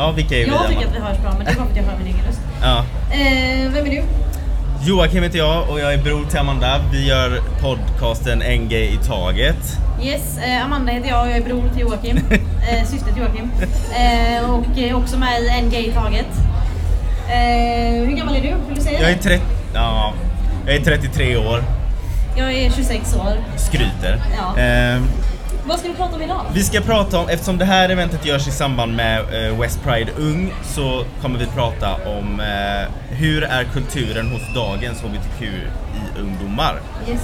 Ja, vilka är vi? Jag tycker att vi hörs bra men det är bara för att jag hör min egen röst. Ja. Eh, vem är du? Joakim heter jag och jag är bror till Amanda. Vi gör podcasten En gay i taget. Yes, eh, Amanda heter jag och jag är bror till Joakim. eh, syster till Joakim. Eh, och också med i En Gay i Taget. Eh, hur gammal är du? Vill du säga Jag är, det? 30, ja, jag är 33 år, Jag är 26 år. skryter. Ja. Eh, Vad ska vi prata om idag? Vi ska prata om, eftersom det här eventet görs i samband med eh, West Pride Ung så kommer vi prata om eh, hur är kulturen hos dagens HBTQI-ungdomar. Yes.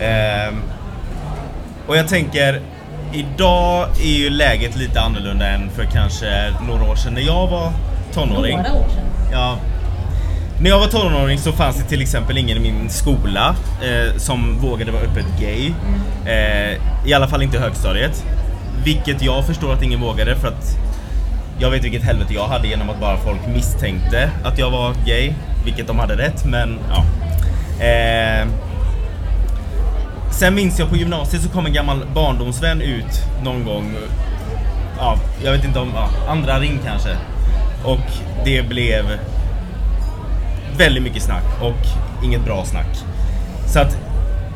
Ehm, och jag tänker, idag är ju läget lite annorlunda än för kanske några år sedan när jag var tonåring. Några år sedan. Ja. När jag var tonåring så fanns det till exempel ingen i min skola eh, som vågade vara öppet gay. Eh, I alla fall inte i högstadiet. Vilket jag förstår att ingen vågade för att jag vet vilket helvete jag hade genom att bara folk misstänkte att jag var gay. Vilket de hade rätt men ja. Eh, sen minns jag på gymnasiet så kom en gammal barndomsvän ut någon gång. Ja, jag vet inte om, ja, andra ring kanske. Och det blev väldigt mycket snack och inget bra snack. Så att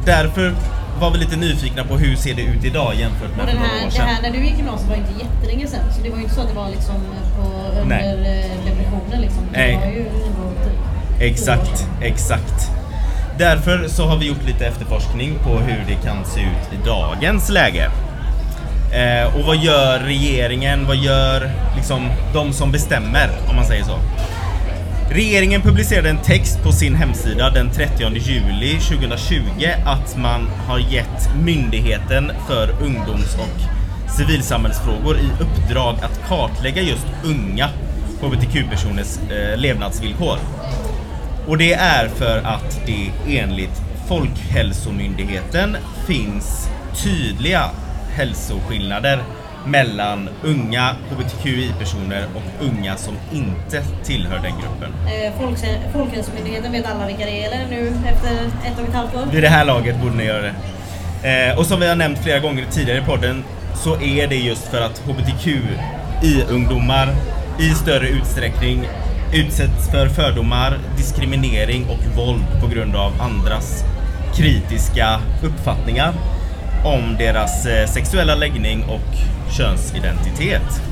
därför var vi lite nyfikna på hur ser det ut idag jämfört med Och för några år det sedan. här när du gick gymnasiet var inte jättelänge sedan så det var ju inte så att det var liksom på, under Nej. eh, depressionen liksom. Det Nej. var ju typ Exakt, exakt. Därför så har vi gjort lite efterforskning på hur det kan se ut i dagens läge. Eh, och vad gör regeringen? Vad gör liksom de som bestämmer om man säger så? Regeringen publicerade en text på sin hemsida den 30 juli 2020 att man har gett Myndigheten för ungdoms och civilsamhällsfrågor i uppdrag att kartlägga just unga hbtq-personers eh, levnadsvillkor. Och det är för att det enligt Folkhälsomyndigheten finns tydliga hälsoskillnader mellan unga hbtqi-personer och unga som inte tillhör den gruppen. Eh, Folkhälsomyndigheten vet alla vilka det är nu efter ett och ett halvt år? Vid det här laget borde ni göra det. Eh, och som vi har nämnt flera gånger tidigare i podden så är det just för att hbtqi-ungdomar i större utsträckning utsätts för fördomar, diskriminering och våld på grund av andras kritiska uppfattningar om deras eh, sexuella läggning och könsidentitet.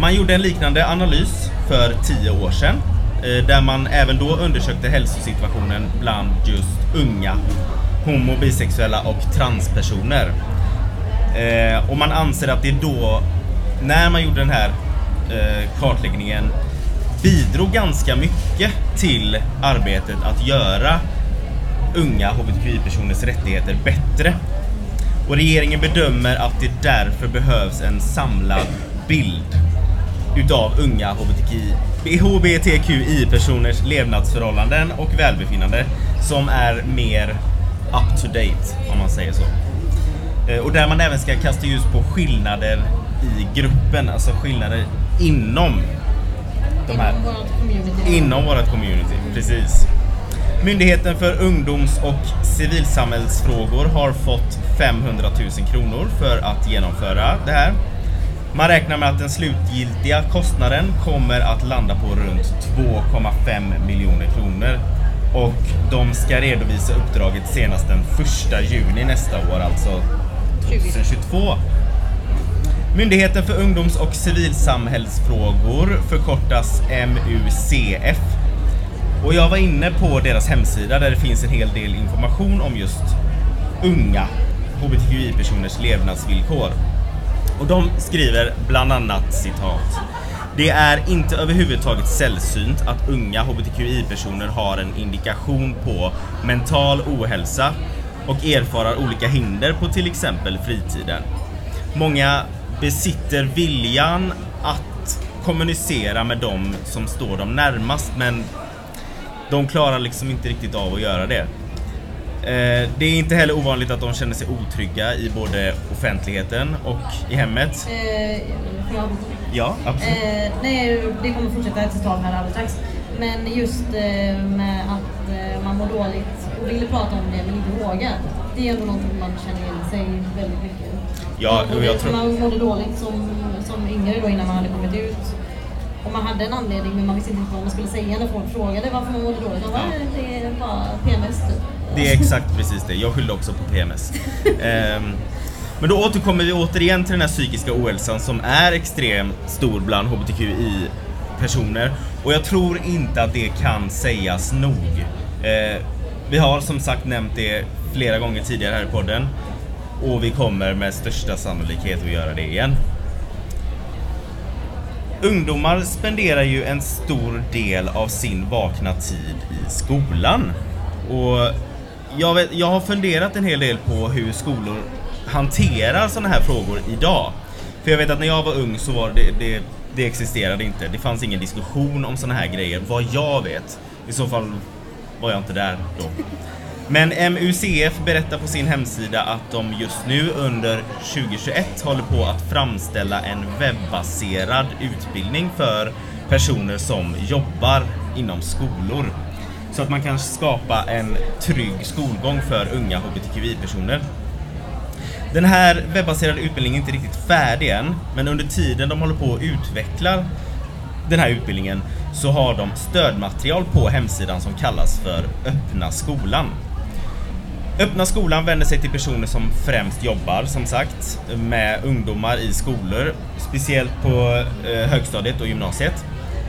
Man gjorde en liknande analys för tio år sedan eh, där man även då undersökte hälsosituationen bland just unga homo, bisexuella och transpersoner. Eh, och man anser att det då, när man gjorde den här kartläggningen, bidrog ganska mycket till arbetet att göra unga hbtqi-personers rättigheter bättre. Och regeringen bedömer att det därför behövs en samlad bild utav unga HBTQI, HBTQI-personers levnadsförhållanden och välbefinnande som är mer up to date om man säger så. Eh, Och där man även ska kasta ljus på skillnader i gruppen, alltså skillnader inom de här Inom vårt community. Inom vårt community, precis. Myndigheten för ungdoms och civilsamhällsfrågor har fått 500 000 kronor för att genomföra det här. Man räknar med att den slutgiltiga kostnaden kommer att landa på runt 2,5 miljoner kronor. Och de ska redovisa uppdraget senast den 1 juni nästa år, alltså 2022. Myndigheten för ungdoms och civilsamhällsfrågor förkortas MUCF. Och jag var inne på deras hemsida där det finns en hel del information om just unga hbtqi-personers levnadsvillkor. Och de skriver bland annat citat. Det är inte överhuvudtaget sällsynt att unga hbtqi-personer har en indikation på mental ohälsa och erfarar olika hinder på till exempel fritiden. Många besitter viljan att kommunicera med dem som står dem närmast men de klarar liksom inte riktigt av att göra det. Eh, det är inte heller ovanligt att de känner sig otrygga i både offentligheten och i hemmet. Eh, jag Ja, absolut. Eh, nej, det kommer fortsätta ett tag här alldeles strax. Men just eh, med att eh, man mår dåligt och vill prata om det men inte vågar. Det är ändå någonting man känner igen sig väldigt mycket. Ja, och jag tror- Man mådde dåligt som, som yngre då innan man hade kommit ut. Och man hade en anledning men man visste inte vad man skulle säga när folk frågade varför man mådde dåligt. Man bara, Ja. det är bara PMS typ. Det är exakt precis det. Jag skyllde också på PMS. Ehm, men då återkommer vi återigen till den här psykiska ohälsan som är extremt stor bland HBTQI-personer. Och jag tror inte att det kan sägas nog. Eh, vi har som sagt nämnt det flera gånger tidigare här i podden. Och vi kommer med största sannolikhet att göra det igen. Ungdomar spenderar ju en stor del av sin vakna tid i skolan. Och jag, vet, jag har funderat en hel del på hur skolor hanterar sådana här frågor idag. För jag vet att när jag var ung så var det, det, det existerade inte. Det fanns ingen diskussion om sådana här grejer, vad jag vet. I så fall var jag inte där då. Men MUCF berättar på sin hemsida att de just nu under 2021 håller på att framställa en webbaserad utbildning för personer som jobbar inom skolor. Så att man kan skapa en trygg skolgång för unga HBTQI-personer. Den här webbaserade utbildningen är inte riktigt färdig än, men under tiden de håller på att utveckla den här utbildningen så har de stödmaterial på hemsidan som kallas för Öppna skolan. Öppna skolan vänder sig till personer som främst jobbar, som sagt, med ungdomar i skolor, speciellt på eh, högstadiet och gymnasiet.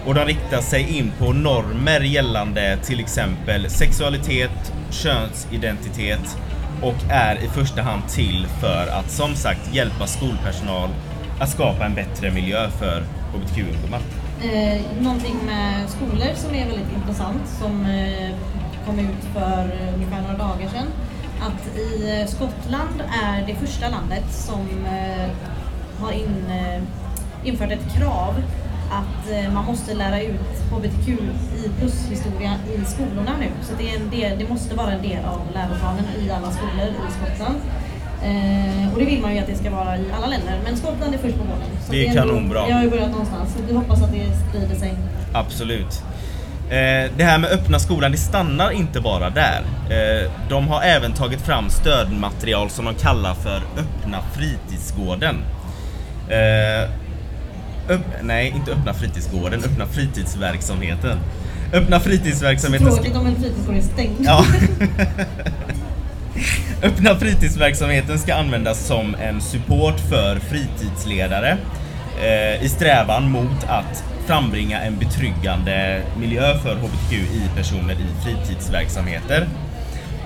Och de riktar sig in på normer gällande till exempel sexualitet, könsidentitet och är i första hand till för att som sagt hjälpa skolpersonal att skapa en bättre miljö för HBTQ-ungdomar. Eh, någonting med skolor som är väldigt intressant som eh, kom ut för ungefär några dagar sedan. Att i eh, Skottland är det första landet som eh, har in, eh, infört ett krav att man måste lära ut HBTQI plus historia i skolorna nu. Så det, är en del, det måste vara en del av läroplanen i alla skolor i Skottland. Eh, och det vill man ju att det ska vara i alla länder. Men Skottland är först på bollen. Det är kanonbra. Det har ju börjat någonstans. Så vi hoppas att det sprider sig. Absolut. Eh, Det här med öppna skolan, det stannar inte bara där. Eh, De har även tagit fram stödmaterial som de kallar för öppna fritidsgården. Eh, Öpp, nej, inte öppna fritidsgården, öppna fritidsverksamheten. Öppna fritidsverksamheten... Tråkigt om en fritidsgård är stängd. Ja. Öppna fritidsverksamheten ska användas som en support för fritidsledare eh, i strävan mot att frambringa en betryggande miljö för HBTQI-personer i fritidsverksamheter.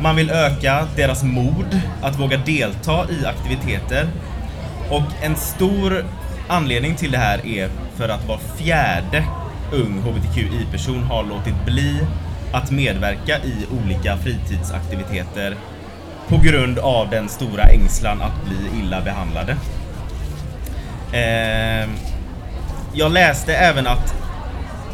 Man vill öka deras mod att våga delta i aktiviteter och en stor anledning till det här är för att var fjärde ung HBTQI-person har låtit bli att medverka i olika fritidsaktiviteter på grund av den stora ängslan att bli illa behandlade. Eh, jag läste även att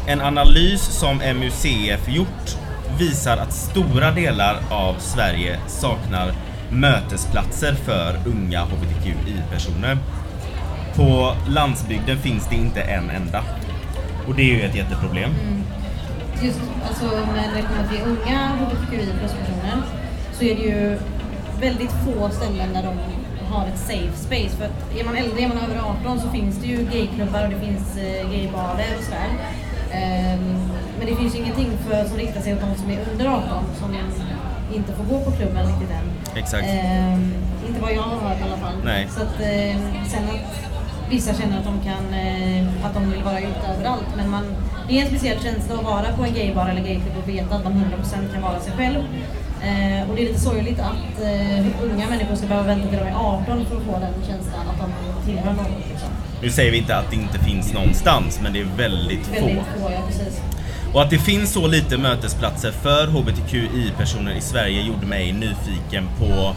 en analys som MUCF gjort visar att stora delar av Sverige saknar mötesplatser för unga HBTQI-personer. På landsbygden finns det inte en enda. Och det är ju ett jätteproblem. Mm. Just alltså, när det kommer till unga hbtqi-personer så är det ju väldigt få ställen där de har ett safe space. För att är man äldre, är man över 18 så finns det ju gayklubbar och det finns eh, gaybarer och sådär. Ehm, men det finns ju ingenting för, som riktar sig åt de som är under 18 som inte får gå på klubben riktigt än. Exakt. Ehm, inte vad jag har hört i alla fall. Nej. Så att, eh, sen att vissa känner att de, kan, eh, att de vill vara ute överallt. Men man, det är en speciell känsla att vara på en gaybar eller gayklubb och veta att man 100% kan vara sig själv. Eh, och det är lite sorgligt att eh, unga människor ska behöva vänta till de är 18 för att få den känslan att de tillhör något. Liksom. Nu säger vi inte att det inte finns någonstans, men det är väldigt få. Väldigt få, ja precis. Och att det finns så lite mötesplatser för HBTQI-personer i Sverige gjorde mig nyfiken på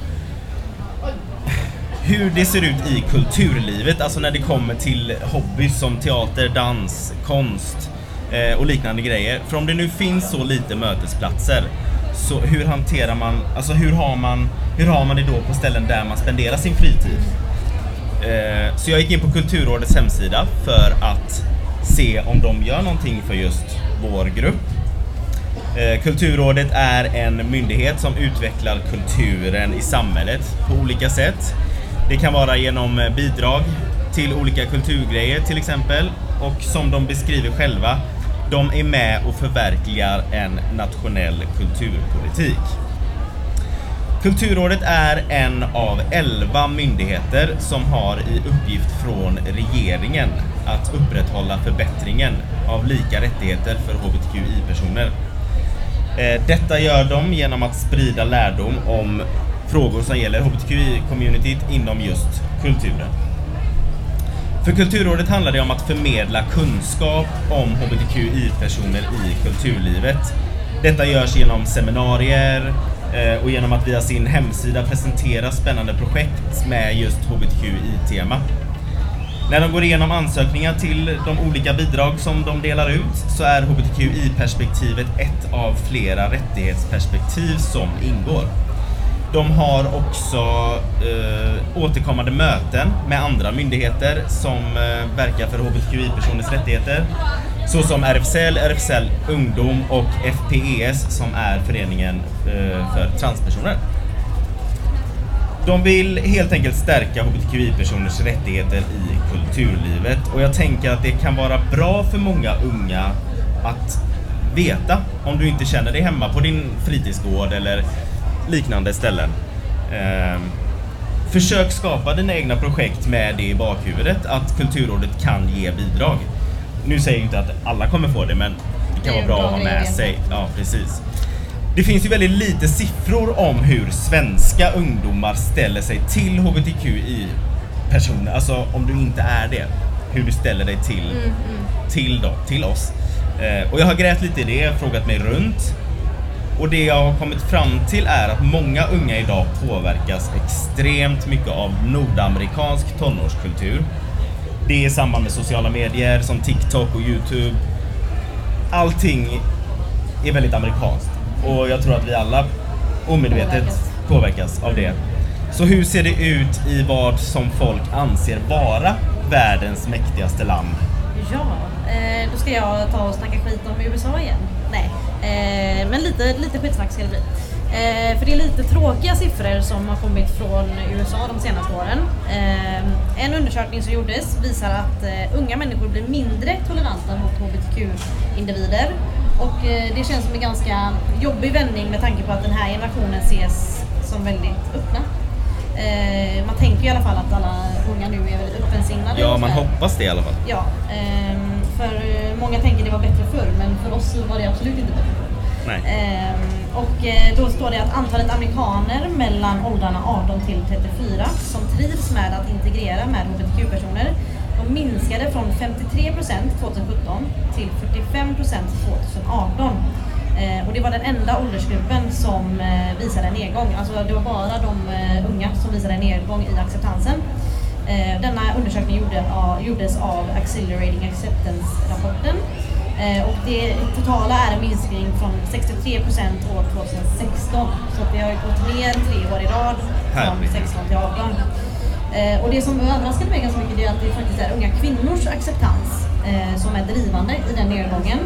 hur det ser ut i kulturlivet, alltså när det kommer till hobbys som teater, dans, konst eh, och liknande grejer. För om det nu finns så lite mötesplatser, så hur hanterar man, alltså hur har man, hur har man det då på ställen där man spenderar sin fritid? Eh, så jag gick in på Kulturrådets hemsida för att se om de gör någonting för just vår grupp. Eh, Kulturrådet är en myndighet som utvecklar kulturen i samhället på olika sätt. Det kan vara genom bidrag till olika kulturgrejer till exempel och som de beskriver själva, de är med och förverkligar en nationell kulturpolitik. Kulturrådet är en av elva myndigheter som har i uppgift från regeringen att upprätthålla förbättringen av lika rättigheter för HBTQI-personer. Eh, detta gör de genom att sprida lärdom om frågor som gäller HBTQI-communityt inom just kulturen. För Kulturrådet handlar det om att förmedla kunskap om HBTQI-personer i kulturlivet. Detta görs genom seminarier eh, och genom att via sin hemsida presentera spännande projekt med just HBTQI-tema. När de går igenom ansökningar till de olika bidrag som de delar ut så är HBTQI-perspektivet ett av flera rättighetsperspektiv som ingår. De har också eh, återkommande möten med andra myndigheter som eh, verkar för HBTQI-personers rättigheter. Såsom RFSL, RFSL Ungdom och FPES som är föreningen eh, för transpersoner. De vill helt enkelt stärka HBTQI-personers rättigheter i kulturlivet och jag tänker att det kan vara bra för många unga att veta om du inte känner dig hemma på din fritidsgård eller liknande ställen. Ehm, Försök skapa dina egna projekt med det i bakhuvudet att Kulturrådet kan ge bidrag. Nu säger jag inte att alla kommer få det men det kan Det vara bra att ha med sig. Ja, precis. Det finns ju väldigt lite siffror om hur svenska ungdomar ställer sig till HBTQI-personer, alltså om du inte är det, hur du ställer dig till, Mm, till, dem, till oss. Eh, och jag har grävt lite i det, frågat mig runt. Och det jag har kommit fram till är att många unga idag påverkas extremt mycket av nordamerikansk tonårskultur. Det är i samband med sociala medier som TikTok och Youtube. Allting är väldigt amerikanskt. Och jag tror att vi alla omedvetet Påverkas. av det. Så hur ser det ut i vad som folk anser vara världens mäktigaste land? Ja, eh, då ska jag ta och snacka skit om USA igen. Nej, eh, men lite, lite skitsnack ska det bli. Eh, för det är lite tråkiga siffror som har kommit från USA de senaste åren. Eh, en undersökning som gjordes visar att eh, unga människor blir mindre toleranta mot HBTQ-individer. Och eh, det känns som en ganska jobbig vändning med tanke på att den här generationen ses som väldigt öppna. Eh, man tänker i alla fall att alla unga nu är väldigt öppensinnade. Ja, man hoppas det i alla fall. Ja, ehm, för eh, många tänker det var bättre förr men för oss var det absolut inte bättre förr. Nej. Ehm, och eh, då står det att antalet amerikaner mellan åldrarna 18 till 34 som trivs med att integrera med HBTQ-personer de minskade från 53% 2017 till 45% 2018. Eh, och det var den enda åldersgruppen som eh, visade en nedgång. Alltså det var bara de eh, unga som visade en nedgång i acceptansen. Eh, denna undersökning gjordes av Accelerating Acceptance-rapporten. Eh, och det totala är en minskning från 63% år 2016. Så att det har gått ner tre år i rad från Herregud. 16 till 18. Eh, och det som överraskade mig ganska mycket är att det faktiskt är unga kvinnors acceptans som är drivande i den nedgången.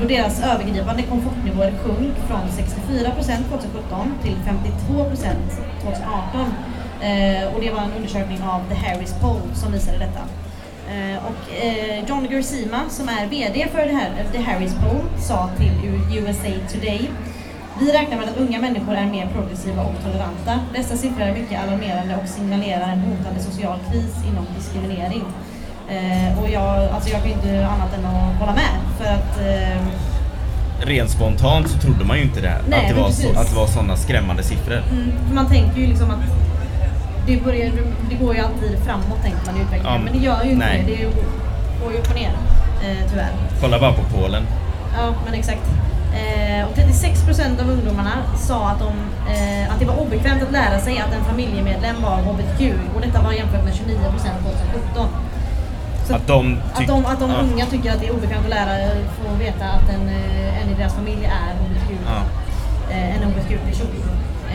Då deras övergripande komfortnivåer sjönk från 64% 2017 till 52% 2018. Eh, och det var en undersökning av The Harris Poll som visade detta. Eh, och eh, John Gersima som är VD för det här, The Harris Poll sa till USA Today vi räknar med att unga människor är mer progressiva och toleranta. Dessa siffror är mycket alarmerande och signalerar en hotande social kris inom diskriminering. Eh, och jag, alltså jag kan inte annat än att hålla med. För att eh, Rent spontant så trodde man ju inte det. Nej, att, det var så, att det var sådana skrämmande siffror. mm, man tänker ju liksom att det, börjar, det går ju alltid framåt tänker man i utvecklingen. Ja, men det gör ju inte nej. det. Det går ju upp och ner. Eh, tyvärr. Kolla bara på Polen. Ja, men exakt. Eh, och 36% av ungdomarna sa att, de, eh, att det var obekvämt att lära sig att en familjemedlem var HBTQ och detta var jämfört med 29% 2017. Så Att de att de, att de ja. unga tycker att det är obekvämt att lära få veta att en, eh, en i deras familj är HBTQ, Ja. eh, en HBTQ-person.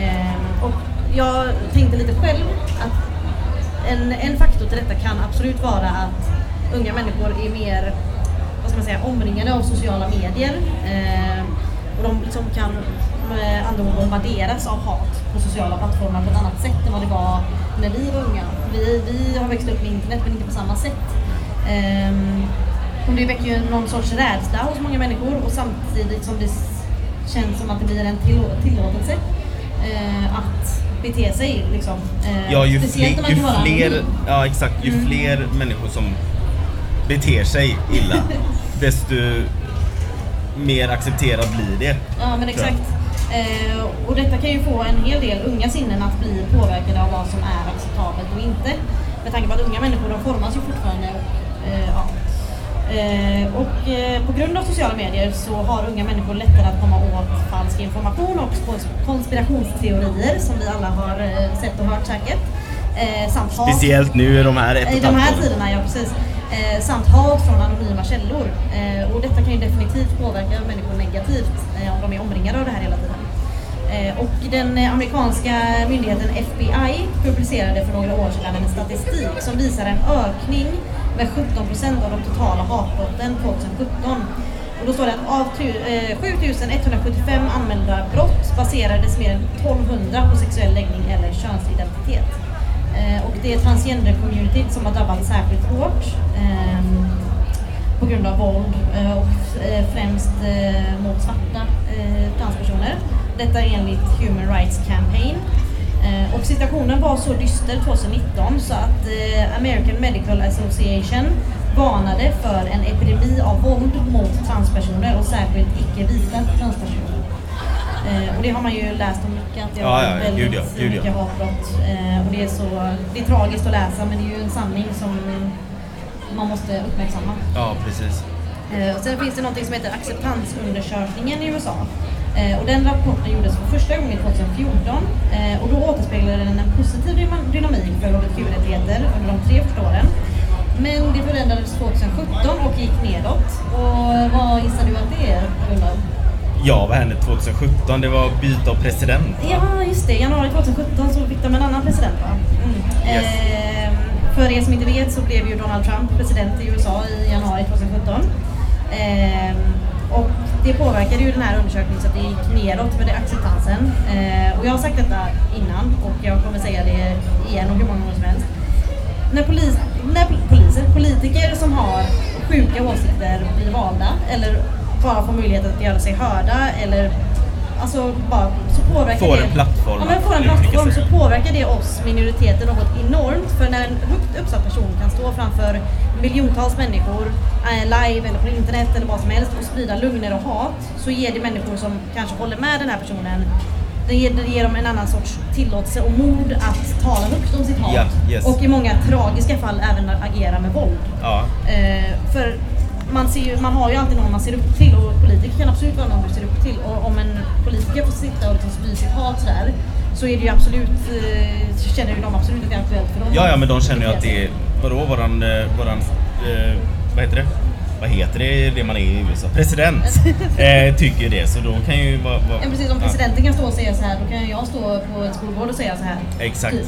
Eh, och jag tänkte lite själv att en, en faktor till detta kan absolut vara att unga människor är mer vad ska man säga, omringade av sociala medier. Eh, och de liksom kan med andra ord bombarderas av hat på sociala plattformar på ett annat sätt än vad det var när vi var unga. Vi, vi har växt upp med internet men inte på samma sätt. Ehm, och det väcker ju någon sorts rädsla hos många människor och samtidigt som det känns som att det blir en tillå- tillåtelse eh, att bete sig. Liksom. Eh, Ja, ju, speciellt fler, ju fler, ja, exakt, ju Mm. fler människor som beter sig illa, desto mer accepterat blir det. Ja men exakt. Eh, och detta kan ju få en hel del unga sinnen att bli påverkade av vad som är acceptabelt och inte. Med tanke på att unga människor de formas ju fortfarande. Och, eh, ja. Eh, och eh, på grund av sociala medier så har unga människor lättare att komma åt falsk information och kons- konspirationsteorier som vi alla har eh, sett och hört säkert. Samt hat. Speciellt nu i de här ett I de här tiderna, ja precis. Samt hat från anonyma källor. Och detta kan ju definitivt påverka människor negativt om de är omringade av det här hela tiden. Och den amerikanska myndigheten FBI publicerade för några år sedan en statistik som visar en ökning med 17% av de totala hatbrotten 2017. Och då står det att av 7175 eh, anmälda brott baserades mer än 1200 på sexuell läggning eller könsidentitet. Eh, och det är transgender-communityt som har drabbats särskilt hårt ehm, på grund av våld eh, och främst mot svarta transpersoner. Detta enligt Human Rights Campaign. Eh, och situationen var så dyster 2019 så att eh, American Medical Association varnade för en epidemi av våld mot transpersoner och särskilt icke-vita transpersoner. Eh, och det har man ju läst om mycket, att det Ja, har ja, varit väldigt gud ja, gud ja. mycket hatbrott. Eh, och det är, så, det är tragiskt att läsa men det är ju en sanning som man måste uppmärksamma. Ja, precis. Eh, och sen finns det något som heter acceptansundersökningen i USA. Eh, och den rapporten gjordes för första gången 2014 eh, och då återspeglade den en positiv dynamik för HBTQ-rättigheter under de tre första åren. Men det förändrades 2017 och gick nedåt. Och vad gissar du att det är, Gunnar? Ja, vad hände 2017? Det var byte av president. va? Ja, just det. Januari 2017 så fick de en annan president va? Mm. Yes. Ehm, för er som inte vet så blev ju Donald Trump president i USA i januari 2017. Ehm, och det påverkade ju den här undersökningen så att det gick neråt med acceptansen. Ehm, och jag har sagt detta innan och jag kommer säga det igen och hur många gånger som helst. När, polis, när pol- poliser, politiker som har sjuka åsikter blir valda eller bara får möjlighet att göra sig hörda eller alltså bara så påverkar Får det, en plattform Ja, men får en plattform så påverkar det oss minoriteter något enormt. För när en högt uppsatt person kan stå framför miljontals människor eh, live eller på internet eller vad som helst och sprida lögner och hat så ger det människor som kanske håller med den här personen det ger, det ger dem en annan sorts tillåtelse och mod att tala högt om sitt hat. Ja, yes. Och i många tragiska fall även agera med våld. Ja, Eh, för man, ser ju, man har ju alltid någon man ser upp till och politiker kan absolut vara någon du ser upp till. Och om en politiker får sitta och liksom spy sitt hat sådär så är det ju absolut, eh, känner ju de absolut att det är aktuellt för dem. ja, ja men de känner ju att det är, vadå, våran, eh, våran, eh, vad heter det? Vad heter det, det man är i USA? President! eh, tycker det, så då kan ju vara... Ja, precis, om presidenten kan stå och säga så här, då kan jag stå på en skolgård och säga så här. Exakt. Typ.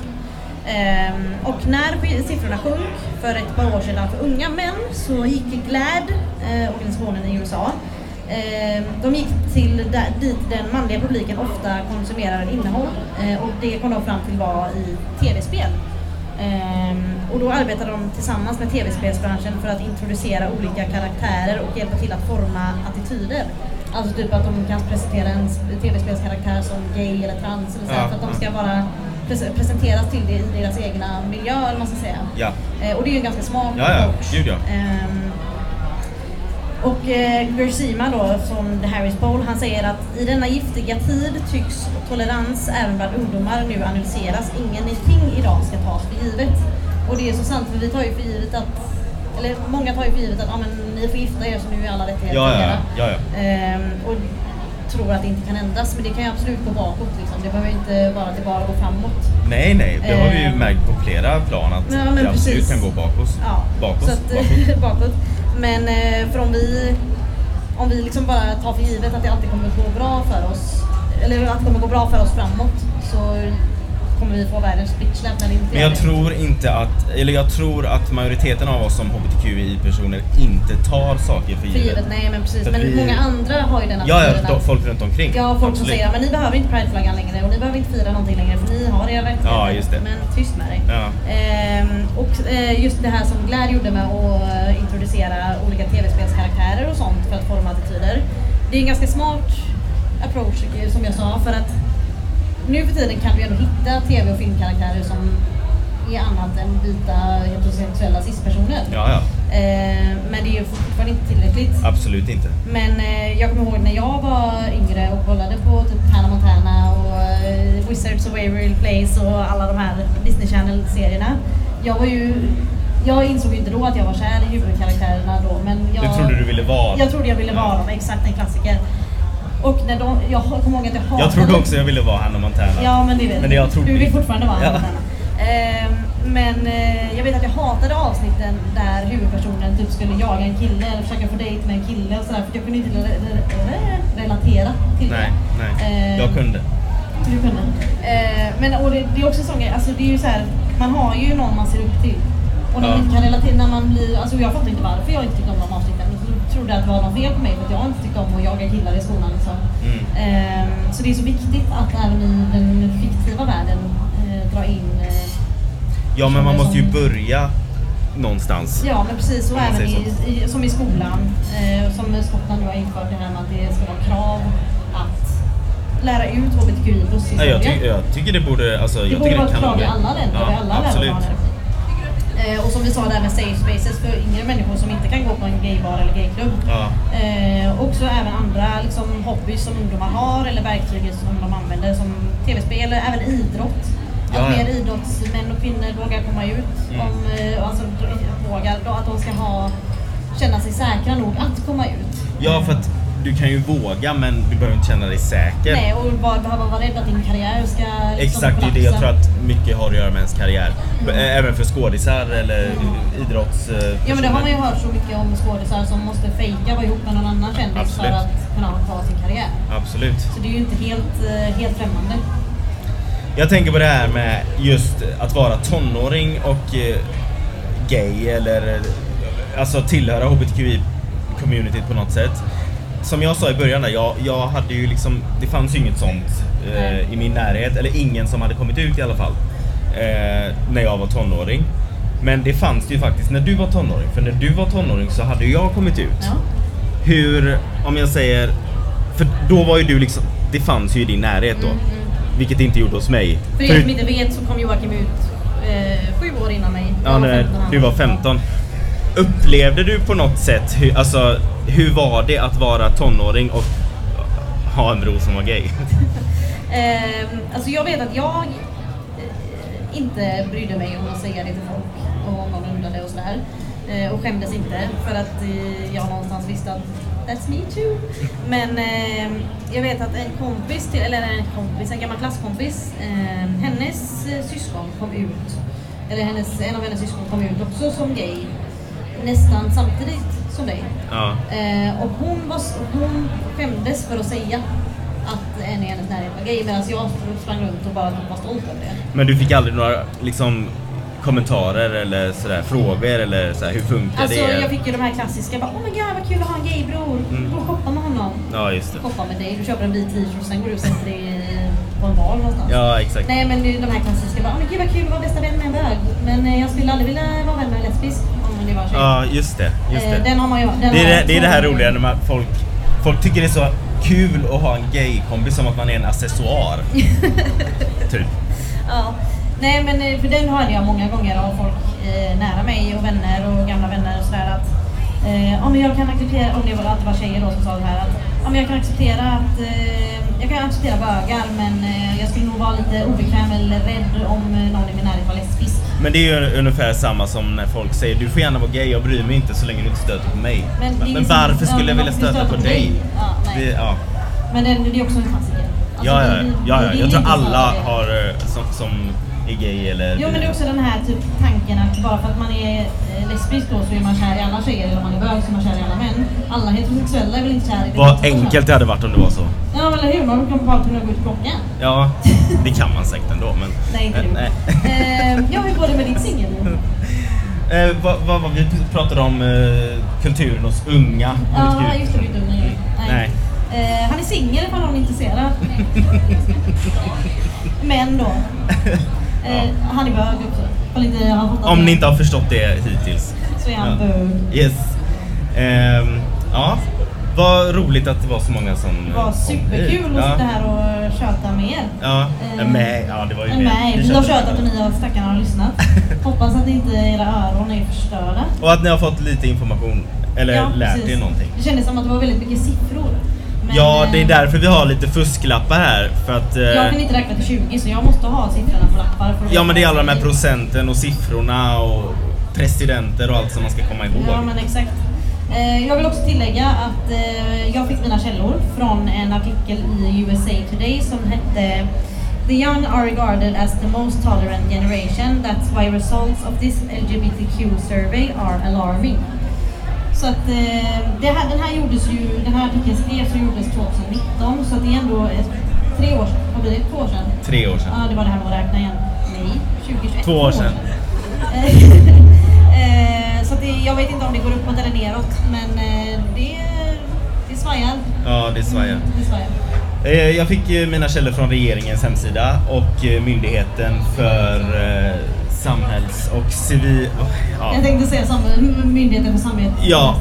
Ehm, och när siffrorna sjönk för ett par år sedan för unga män så gick GLAD, eh, organisationen i USA, ehm, de gick till där, dit den manliga publiken ofta konsumerar innehåll eh, och det kom de fram till var i tv-spel. Ehm, och då arbetar de tillsammans med tv-spelsbranschen för att introducera olika karaktärer och hjälpa till att forma attityder. Alltså typ att de kan presentera en tv-spelskaraktär som gay eller trans eller så Ja, för att de ska vara pres- presenteras till det i deras egna miljö eller man ska säga. Ja. Eh, och det är ju en ganska smart Ja, ja. approach. Gud, ja. Ehm, och eh, Gersima då, från Harris Poll, han säger att i denna giftiga tid tycks tolerans även bland ungdomar nu analyseras. Ingenting idag ska tas för givet. Och det är så sant, för vi tar ju för givet att, eller många tar ju för givet att ah, men, ni får gifta er så nu är alla rättigheter Ja, ja, ja, ja. Ehm, och tror att det inte kan ändras, men det kan ju absolut gå bakåt. Liksom. Det behöver inte vara att det bara går framåt. Nej, nej, det har vi ju Eh. märkt på flera plan att Ja, det absolut precis. kan gå bakåt. Ja, bakåt, att, bakåt. bakåt. Men eh, för om vi, om vi liksom bara tar för givet att det alltid kommer gå bra för oss, eller att det kommer gå bra för oss framåt, så kommer vi få världens bitchlap när det inte Men jag det. tror inte att, eller jag tror att majoriteten av oss som HBTQI-personer inte tar saker för För givet. givet, nej men precis. För Men vi- många andra har ju den Ja, attityden ja, att- folk runt omkring. Ja, folk som säger men ni behöver inte prideflaggan längre och ni behöver inte fira någonting längre för ni har era rättigheter. Ja, just det. Men tyst med dig. Ja. Ehm, och eh, just det här som Glad gjorde med att eh, introducera olika tv-spelskaraktärer och sånt för att forma attityder. Det är en ganska smart approach som jag sa för att nu för tiden kan vi ändå hitta tv och filmkaraktärer som är annat än vita heterosexuella cispersoner. Ja, ja. Ehm, men det är ju fortfarande inte tillräckligt. Absolut inte. Men eh, jag kommer ihåg när jag var yngre och kollade på typ Hannah Montana och eh, Wizards of Waverly Place och alla de här Disney Channel-serierna. Jag var ju... Jag insåg ju inte då att jag var kär i huvudkaraktärerna då men jag... Du trodde du ville vara Jag trodde jag ville vara dem, exakt en klassiker. Och när de... Jag kommer ihåg att jag hatade... Jag trodde också jag ville vara Hannah Montana. Ja men det vet Men jag trodde Du vill fortfarande vara Ja. Hannah Montana. Ehm, men eh, jag vet att jag hatade avsnitten där huvudpersonen typ skulle jaga en kille eller försöka få dejt med en kille och sådär för jag kunde inte re- re- re- relatera till Nej, det. nej. Ehm, Jag kunde. Du kunde. Eh, men och det, det är också en sån grej, alltså det är ju så här, man har ju någon man ser upp till. Och när Ja. man inte kan relatera, när man blir, alltså jag fattar inte varför jag inte tyckte om de avsnitten. Trodde att det var något fel på mig för att jag inte tyckte om att jaga killar i skolan liksom. Mm. Ehm, så det är så viktigt att även i den fiktiva världen eh, dra in eh, Ja, men man måste ju som- börja någonstans. Ja, men precis. Och även i, i, som i skolan. Eh, som Skottland nu har infört det här med att det ska vara krav att lära ut HBTQI plus Nej, jag, ty jag tycker det borde, alltså, Det jag borde tycker vara ett krav i alla länder, ja, alla. Sa där med safe spaces för yngre människor som inte kan gå på en gaybar eller gayklubb. Ja. Eh, också även andra liksom, hobbys som ungdomar har eller verktyg som de använder som tv-spel, även idrott. Att Ja, ja. mer idrottsmän och kvinnor vågar komma ut. Mm. Om, eh, alltså, vågar, att de ska ha, känna sig säkra nog att komma ut. ja, för att du kan ju våga men du behöver inte känna dig säker. Nej, och bara behöva vara rädd att din karriär ska liksom, Exakt, det är det jag tror att mycket har att göra med ens karriär. Även för skådisar eller idrotts... eh, Mm. Ja men det har man ju hört så mycket om skådisar som måste fejka vara ihop med någon annan kändis Absolut. för att kunna ha sin karriär. Absolut. Så det är ju inte helt, eh, helt främmande. Jag tänker på det här med just att vara tonåring och eh, gay eller alltså tillhöra HBTQI-communityt på något sätt. Som jag sa i början där, jag, jag hade ju liksom, det fanns ju inget sånt eh, i min närhet, eller ingen som hade kommit ut i alla fall, eh, när jag var tonåring. Men det fanns det ju faktiskt när du var tonåring, för när du var tonåring så hade jag kommit ut. Ja. Hur, om jag säger, för då var ju du liksom, det fanns ju i din närhet då. Mm, mm. Vilket det inte gjorde hos mig. För er som inte vet så kom Joakim ut eh, sju år innan mig. Ja, när 15, han du var 15. Upplevde du på något sätt, hur, alltså, hur var det att vara tonåring och ha en bror som var gay? Eh, alltså jag vet att jag eh, inte brydde mig om att säga det till folk och någon undrade och sådär. Eh, och skämdes inte för att eh, jag någonstans visste att that's me too. Men eh, jag vet att en kompis, till, eller en kompis, en gammal klasskompis, eh, hennes eh, syskon kom ut, eller hennes, en av hennes syskon kom ut också som gay nästan samtidigt som dig. Ja. Eh, och hon, var, hon skämdes för att säga att en i hennes närhet var gay medan jag sprang runt och bara var stolt över det. Men du fick aldrig några liksom, kommentarer eller sådär, frågor eller sådär, hur funkar Alltså det? jag fick ju de här klassiska, bara, oh my god vad kul att ha en gaybror, Mm. gå och shoppa med honom. Ja, just det. Shoppa med dig, du köper en vit t-shirt och sen går du och sätter dig på en bar någonstans. Ja, exakt. Nej men de här klassiska, bara, oh men gud vad kul att vara bästa vän med en bög. Men eh, jag skulle aldrig vilja vara vän med en lesbisk om det var tjej. Ja, just det. Just Eh, det. Den har man ju, den Det är det, det är det här roliga när man, folk, folk tycker det är så kul att ha en gay-kompis som att man är en accessoar. typ. Ja. Nej men eh, för den hörde jag många gånger av folk eh, nära mig och vänner och gamla vänner och sådär att eh, men jag kan acceptera, om det var, det var tjejer då som sa det här att men jag kan acceptera att eh, jag kan acceptera bögar men eh, jag skulle nog vara lite obekväm eller rädd om någon i min närhet var lesbisk. Men det är ju ungefär samma som när folk säger du får gärna vara gay, jag bryr mig inte så länge du inte stöter på mig. Men det Men, ingen som- varför skulle jag vilja stöta på dig? Ja. Det, ja. Men den, det är också en klassiker. Alltså, Ja, ja, ja, ja. Jag tror alla det. har eh, som, som är gay eller... Jo men det är också den här typ tanken att bara för att man är eh, lesbisk då så är man kär i alla tjejer eller om man är bög så är man kär i alla män. Alla heterosexuella är väl inte kär i det Vad enkelt det hade varit om det var så. Ja eller hur, man kan bara kunna gå ut plocka. Ja, det kan man säkert ändå men... Nej inte du. nej. Eh, ja hur går det med ditt singelliv? Eh, vad, vad var vi pratade om eh, kulturen hos unga. Ja just det, du är dum nu. Nej. Eh, han är singel ifall någon är intresserad. Men då. Eh, han är bög också. Fått Om det, ni inte har förstått det hittills. Så är han Ja. bög. Yes. Ehm, ja, vad roligt att det var så många som Det var superkul att ja. sitta här och köta med er. Ja, Eh, med. Ja, det var ju mer- nej, vi har tjötat och ni har stackarna har lyssnat. Hoppas att inte era öron är förstörda. Och att ni har fått lite information. Eller Ja, lärt precis. er någonting. Det kändes som att det var väldigt mycket siffror. Men, Ja, det är eh, därför vi har lite fusklappar här. För att... eh, Jag kan inte räkna till 20 så jag måste ha siffrorna på lappar. För Ja, men det är alla de här procenten och siffrorna och presidenter och allt som man ska komma ihåg. Ja, men exakt. Eh, Jag vill också tillägga att eh, jag fick mina källor från en artikel i USA Today som hette The young are regarded as the most tolerant generation. That's why results of this LGBTQ survey are alarming. Så att eh, det här, den här gjordes ju, den här artikeln skrevs och gjordes 2019 så det är ändå tre år sedan, vad blir det? Två år sedan? Tre år sedan. Ja, det var det här med att räkna igen. Nej, 2021. Två år sedan. Eh, så det, jag vet inte om det går uppåt eller neråt, men eh, det, det svajar. Ja, det svajar. Mm, Det svajar. Jag fick mina källor från regeringens hemsida och Myndigheten för samhälls och civil... oh, Ja. Jag tänkte säga sam- Myndigheten för samhälls, Ja.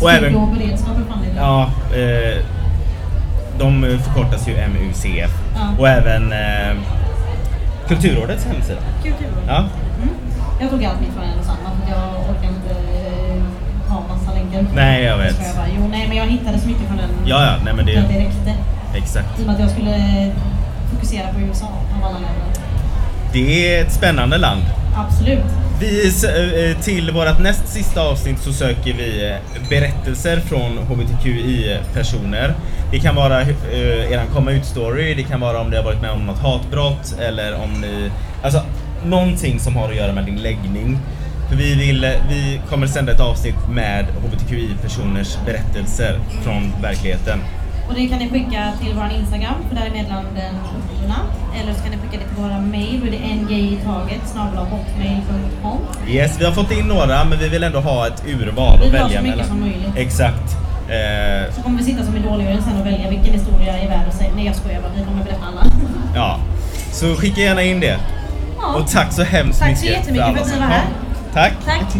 Och även- och beredskap. Ja, eh, de förkortas ju MUCF. Ja. Och även eh, Kulturrådets hemsida. Kulturrådet. Ja. Mm. Jag tog allt mitt från en och samma för jag orkar inte eh, ha massa länkar. Nej, jag vet. Jag bara, jo, nej, men jag hittade så mycket från den. Ja, ja, nej men Det, det... det räckte. Exakt. I och med att jag skulle fokusera på USA av alla länder. Det är ett spännande land. Absolut. Vi, s- eh, till vårt näst sista avsnitt så söker vi eh, berättelser från HBTQI-personer. Det kan vara eh, eran komma ut-story, det kan vara om ni har varit med om något hatbrott eller om ni... Alltså någonting som har att göra med din läggning. För vi, vill, eh, vi kommer sända ett avsnitt med HBTQI-personers berättelser från verkligheten. Och det kan ni skicka till vår Instagram, för där är meddelanden uppgivna. Eller så kan ni skicka det till våra mail, det är ngitaget hotmail.com. Yes, vi har fått in några men vi vill ändå ha ett urval Vi att vill ha välja så mycket mellan. som möjligt. Exakt. Eh, Så kommer vi sitta som idoljuryn sen och välja vilken historia är värd att säga. Nej jag skojar bara, vi kommer berätta alla. Ja, så skicka gärna in det. Ja. Och tack så hemskt Tack så mycket jättemycket alla för att ni var här. Tack. Tack!